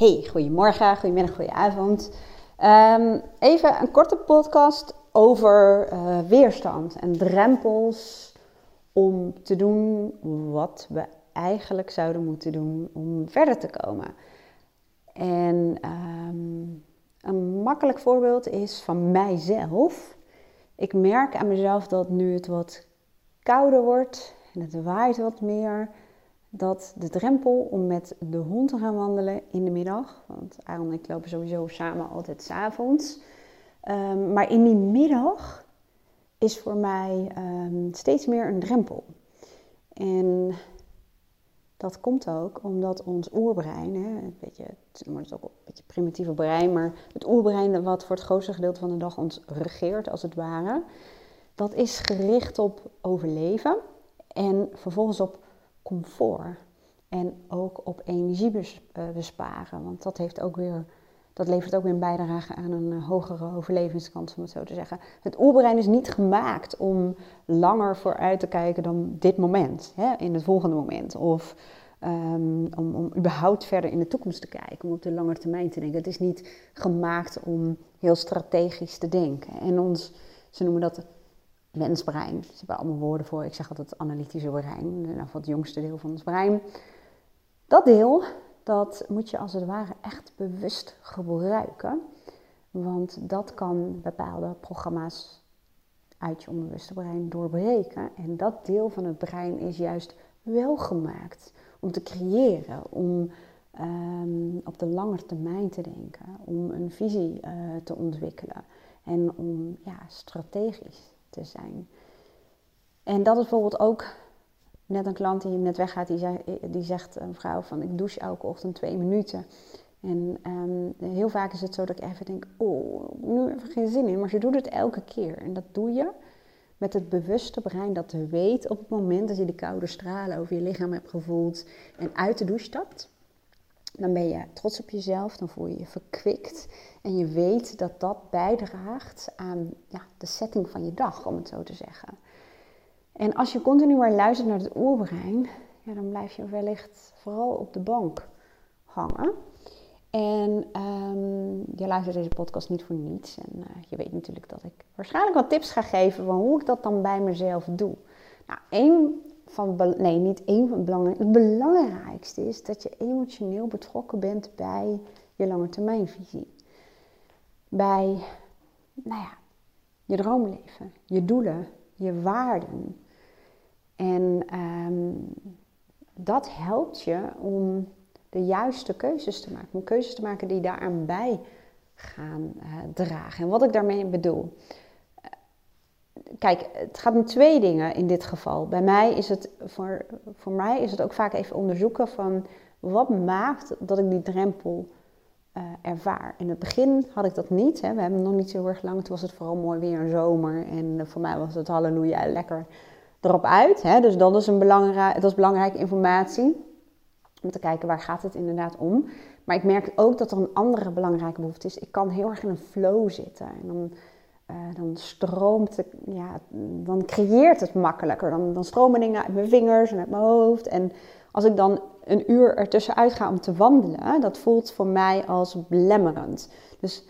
Hey, goedemorgen, goedemiddag, goedenavond. Um, even een korte podcast over uh, weerstand en drempels om te doen wat we eigenlijk zouden moeten doen om verder te komen. En um, een makkelijk voorbeeld is van mijzelf. Ik merk aan mezelf dat nu het wat kouder wordt en het waait wat meer, dat de drempel om met de hond te gaan wandelen in de middag, want Aaron en ik lopen sowieso samen altijd s'avonds, um, maar in die middag is voor mij um, steeds meer een drempel. En dat komt ook omdat ons oerbrein, hè, een beetje, het ook een beetje primitieve brein, maar het oerbrein wat voor het grootste gedeelte van de dag ons regeert als het ware, dat is gericht op overleven en vervolgens op comfort. En ook op energie eh, besparen. Want dat, heeft ook weer, dat levert ook weer een bijdrage aan een eh, hogere overlevingskans, om het zo te zeggen. Het oerbrein is niet gemaakt om langer vooruit te kijken dan dit moment, hè, in het volgende moment. Of um, om, om überhaupt verder in de toekomst te kijken, om op de lange termijn te denken. Het is niet gemaakt om heel strategisch te denken. En ons, ze noemen dat mensbrein. Ze hebben allemaal woorden voor. Ik zeg altijd analytische brein, nou, het jongste deel van ons brein. Dat deel, dat moet je als het ware echt bewust gebruiken. Want dat kan bepaalde programma's uit je onbewuste brein doorbreken. En dat deel van het brein is juist wel gemaakt om te creëren, om um, op de lange termijn te denken, om een visie uh, te ontwikkelen en om ja, strategisch te zijn. En dat is bijvoorbeeld ook net een klant die net weggaat, die, zei, die zegt een vrouw van ik douche elke ochtend twee minuten. En um, heel vaak is het zo dat ik even denk, oh, nu even geen zin in. Maar ze doet het elke keer. En dat doe je met het bewuste brein dat weet op het moment dat je de koude stralen over je lichaam hebt gevoeld en uit de douche stapt. Dan ben je trots op jezelf, dan voel je je verkwikt. En je weet dat dat bijdraagt aan ja, de setting van je dag, om het zo te zeggen. En als je continu maar luistert naar het oerbrein, ja, dan blijf je wellicht vooral op de bank hangen. En um, je luistert deze podcast niet voor niets. En uh, je weet natuurlijk dat ik waarschijnlijk wat tips ga geven van hoe ik dat dan bij mezelf doe. Nou, één van, nee, niet één van het belangrijkste. Het belangrijkste is dat je emotioneel betrokken bent bij je lange termijnvisie. Bij, nou ja, je droomleven, je doelen, je waarden. En um, dat helpt je om de juiste keuzes te maken. Om keuzes te maken die daaraan bij gaan uh, dragen. En wat ik daarmee bedoel. Kijk, het gaat om twee dingen in dit geval. Bij mij is het, voor, voor mij is het ook vaak even onderzoeken van wat maakt dat ik die drempel uh, ervaar. In het begin had ik dat niet. Hè. We hebben nog niet zo erg lang. Toen was het vooral mooi weer en zomer. En voor mij was het halleluja lekker erop uit. Hè. Dus dat is, een belangrijk, dat is belangrijke informatie. Om te kijken waar gaat het inderdaad om. Maar ik merk ook dat er een andere belangrijke behoefte is. Ik kan heel erg in een flow zitten. En dan, uh, dan stroomt ja, dan creëert het makkelijker. Dan, dan stromen dingen uit mijn vingers en uit mijn hoofd. En als ik dan een uur ertussenuit ga om te wandelen, dat voelt voor mij als belemmerend. Dus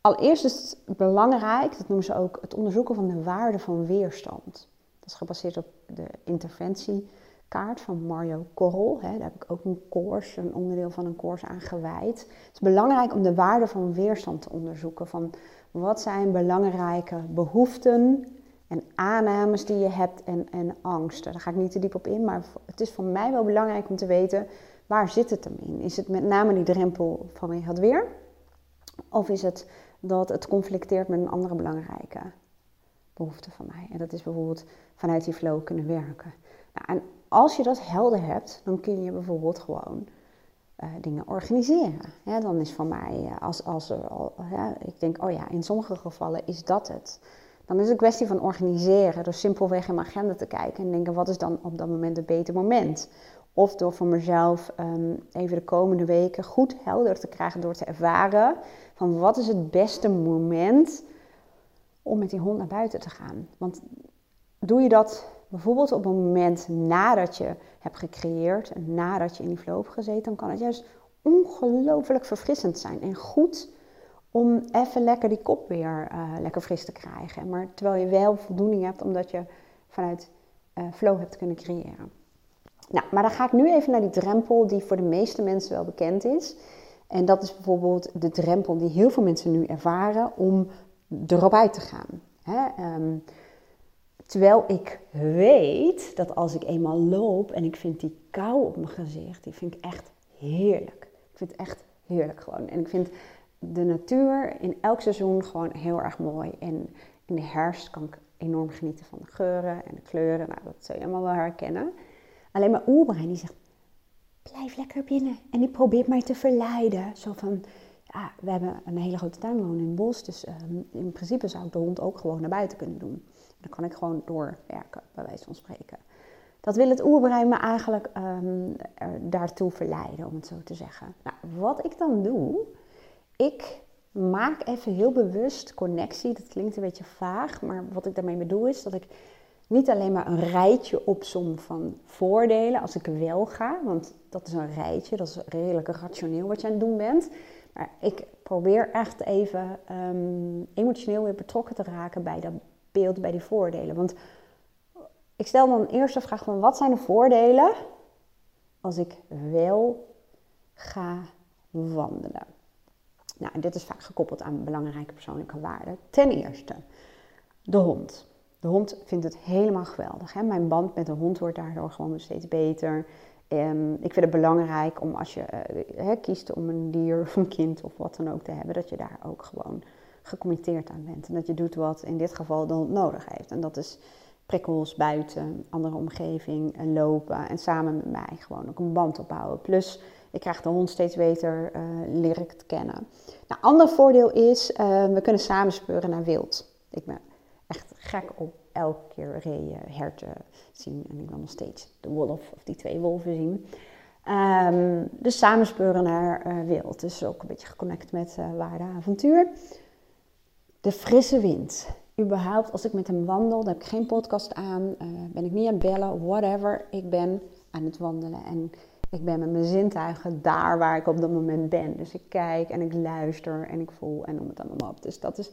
allereerst is het belangrijk, dat noemen ze ook het onderzoeken van de waarde van weerstand. Dat is gebaseerd op de interventie kaart van Mario Korrel. Hè, daar heb ik ook een course, een onderdeel van een course aan gewijd. Het is belangrijk om de waarde van weerstand te onderzoeken. Van wat zijn belangrijke behoeften en aannames die je hebt en, en angsten. Daar ga ik niet te diep op in, maar het is voor mij wel belangrijk om te weten waar zit het hem in. Is het met name die drempel vanwege het weer? Of is het dat het conflicteert met een andere belangrijke behoefte van mij? En dat is bijvoorbeeld vanuit die flow kunnen werken. Nou, en als je dat helder hebt, dan kun je bijvoorbeeld gewoon uh, dingen organiseren. Dan is van mij, uh, als, als er, ja, ik denk, oh ja, in sommige gevallen is dat het. Dan is het een kwestie van organiseren, door simpelweg in mijn agenda te kijken en denken, wat is dan op dat moment het beter moment? Of door voor mezelf um, even de komende weken goed helder te krijgen door te ervaren van wat is het beste moment om met die hond naar buiten te gaan. Want doe je dat bijvoorbeeld op een moment nadat je hebt gecreëerd nadat je in die flow hebt gezeten, dan kan het juist ongelooflijk verfrissend zijn en goed om even lekker die kop weer uh, lekker fris te krijgen. Maar terwijl je wel voldoening hebt omdat je vanuit uh, flow hebt kunnen creëren. Nou, maar dan ga ik nu even naar die drempel die voor de meeste mensen wel bekend is. En dat is bijvoorbeeld de drempel die heel veel mensen nu ervaren om erop uit te gaan. Hè? Um, terwijl ik weet dat als ik eenmaal loop en ik vind die kou op mijn gezicht, die vind ik echt heerlijk. Ik vind het echt heerlijk gewoon. En ik vind de natuur in elk seizoen gewoon heel erg mooi. En in de herfst kan ik enorm genieten van de geuren en de kleuren. Nou, dat zul je allemaal wel herkennen. Alleen mijn oerbrein die zegt, blijf lekker binnen. En die probeert mij te verleiden. Zo van, ja, we hebben een hele grote tuin wonen in het bos. Dus um, in principe zou ik de hond ook gewoon naar buiten kunnen doen. Dan kan ik gewoon doorwerken, bij wijze van spreken. Dat wil het oerbrein me eigenlijk um, daartoe verleiden, om het zo te zeggen. Nou, wat ik dan doe, ik maak even heel bewust connectie. Dat klinkt een beetje vaag, maar wat ik daarmee bedoel is dat ik niet alleen maar een rijtje opsom van voordelen als ik wel ga, want dat is een rijtje, dat is redelijk rationeel wat je aan het doen bent. Maar ik probeer echt even um, emotioneel weer betrokken te raken bij dat beeld, bij die voordelen. Want ik stel dan eerst de vraag van wat zijn de voordelen als ik wel ga wandelen? Nou, dit is vaak gekoppeld aan belangrijke persoonlijke waarden. Ten eerste, de hond. De hond vindt het helemaal geweldig. Hè? Mijn band met de hond wordt daardoor gewoon steeds beter. Um, ik vind het belangrijk om als je uh, kiest om een dier of een kind of wat dan ook te hebben, dat je daar ook gewoon gecommitteerd aan bent. En dat je doet wat in dit geval hond nodig heeft. En dat is prikkels buiten, andere omgeving, en lopen en samen met mij gewoon ook een band opbouwen. Plus, ik krijg de hond steeds beter uh, leer ik te kennen. Nou, ander voordeel is, uh, we kunnen samen speuren naar wild. Ik ben echt gek op elke keer reeën, herten zien. En ik wil nog steeds de wolf of die twee wolven zien. Um, dus samen naar uh, wild. Dus ook een beetje geconnect met uh, waarde avontuur. De frisse wind. Überhaupt, als ik met hem wandel, dan heb ik geen podcast aan, uh, ben ik niet aan het bellen, whatever. Ik ben aan het wandelen en ik ben met mijn zintuigen daar waar ik op dat moment ben. Dus ik kijk en ik luister en ik voel en noem het allemaal op. Dus dat is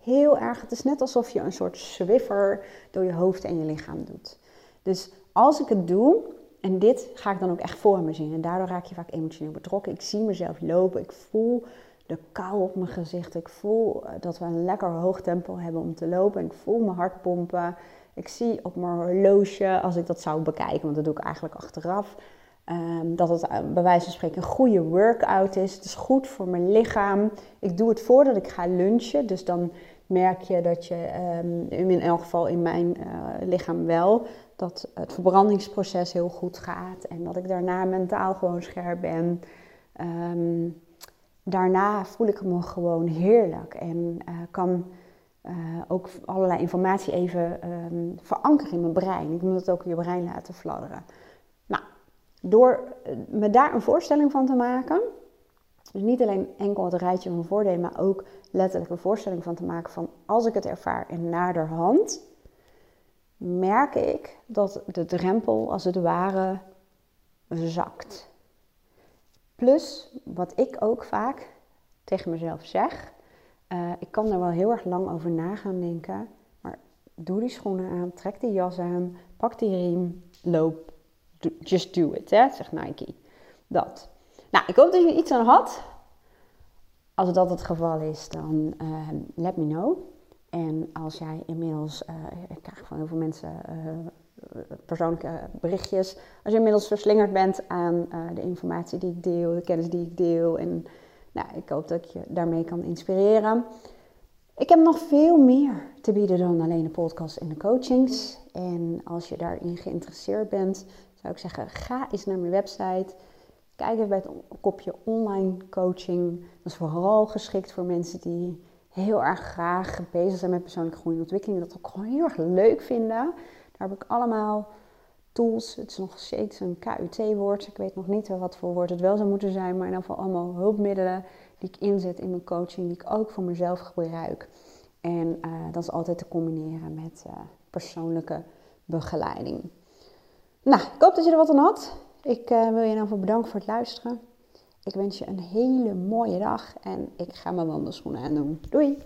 heel erg, het is net alsof je een soort swiffer door je hoofd en je lichaam doet. Dus als ik het doe, en dit ga ik dan ook echt voor me zien, en daardoor raak je vaak emotioneel betrokken. Ik zie mezelf lopen, ik voel de kou op mijn gezicht, ik voel eh, dat we een lekker hoog tempo hebben om te lopen, ik voel mijn hart pompen. Ik zie op mijn horloge, als ik dat zou bekijken, want dat doe ik eigenlijk achteraf, Um, dat het uh, bij wijze van spreken een goede workout is. Het is goed voor mijn lichaam. Ik doe het voordat ik ga lunchen. Dus dan merk je dat je, um, in elk geval in mijn uh, lichaam wel, dat het verbrandingsproces heel goed gaat. En dat ik daarna mentaal gewoon scherp ben. Um, daarna voel ik me gewoon heerlijk. En uh, kan uh, ook allerlei informatie even verankeren in mijn brein. Ik moet het ook in je brein laten fladderen. Nou, door me daar een voorstelling van te maken, dus niet alleen enkel het rijtje van voordelen, maar ook letterlijk een voorstelling van te maken van als ik het ervaar en naderhand, merk ik dat de drempel als het ware zakt. Plus, wat ik ook vaak tegen mezelf zeg, uh, ik kan er wel heel erg lang over na gaan denken, maar doe die schoenen aan, trek die jas aan, pak die riem, loop, just do it, hè, zegt Nike. Dat. Nou, ik hoop dat je iets aan had. Als dat het geval is, dan uh, let me know. En als jij inmiddels, uh, ik krijg van heel veel mensen uh, persoonlijke berichtjes. Als je inmiddels verslingerd bent aan de informatie die ik deel, de kennis die ik deel. En nou, ik hoop dat ik je daarmee kan inspireren. Ik heb nog veel meer te bieden dan alleen de podcast en de coachings. En als je daarin geïnteresseerd bent, zou ik zeggen, ga eens naar mijn website. Kijk even bij het kopje online coaching. Dat is vooral geschikt voor mensen die heel erg graag bezig zijn met persoonlijke groei en ontwikkeling. Dat ook gewoon heel erg leuk vinden. Daar heb ik allemaal tools. Het is nog steeds een KUT-woord. Ik weet nog niet wat voor woord het wel zou moeten zijn. Maar in ieder geval allemaal hulpmiddelen die ik inzet in mijn coaching. Die ik ook voor mezelf gebruik. En uh, dat is altijd te combineren met uh, persoonlijke begeleiding. Nou, ik hoop dat je er wat aan had. Ik uh, wil je ieder geval bedanken voor het luisteren. Ik wens je een hele mooie dag en ik ga mijn wandelschoenen aandoen. Doei!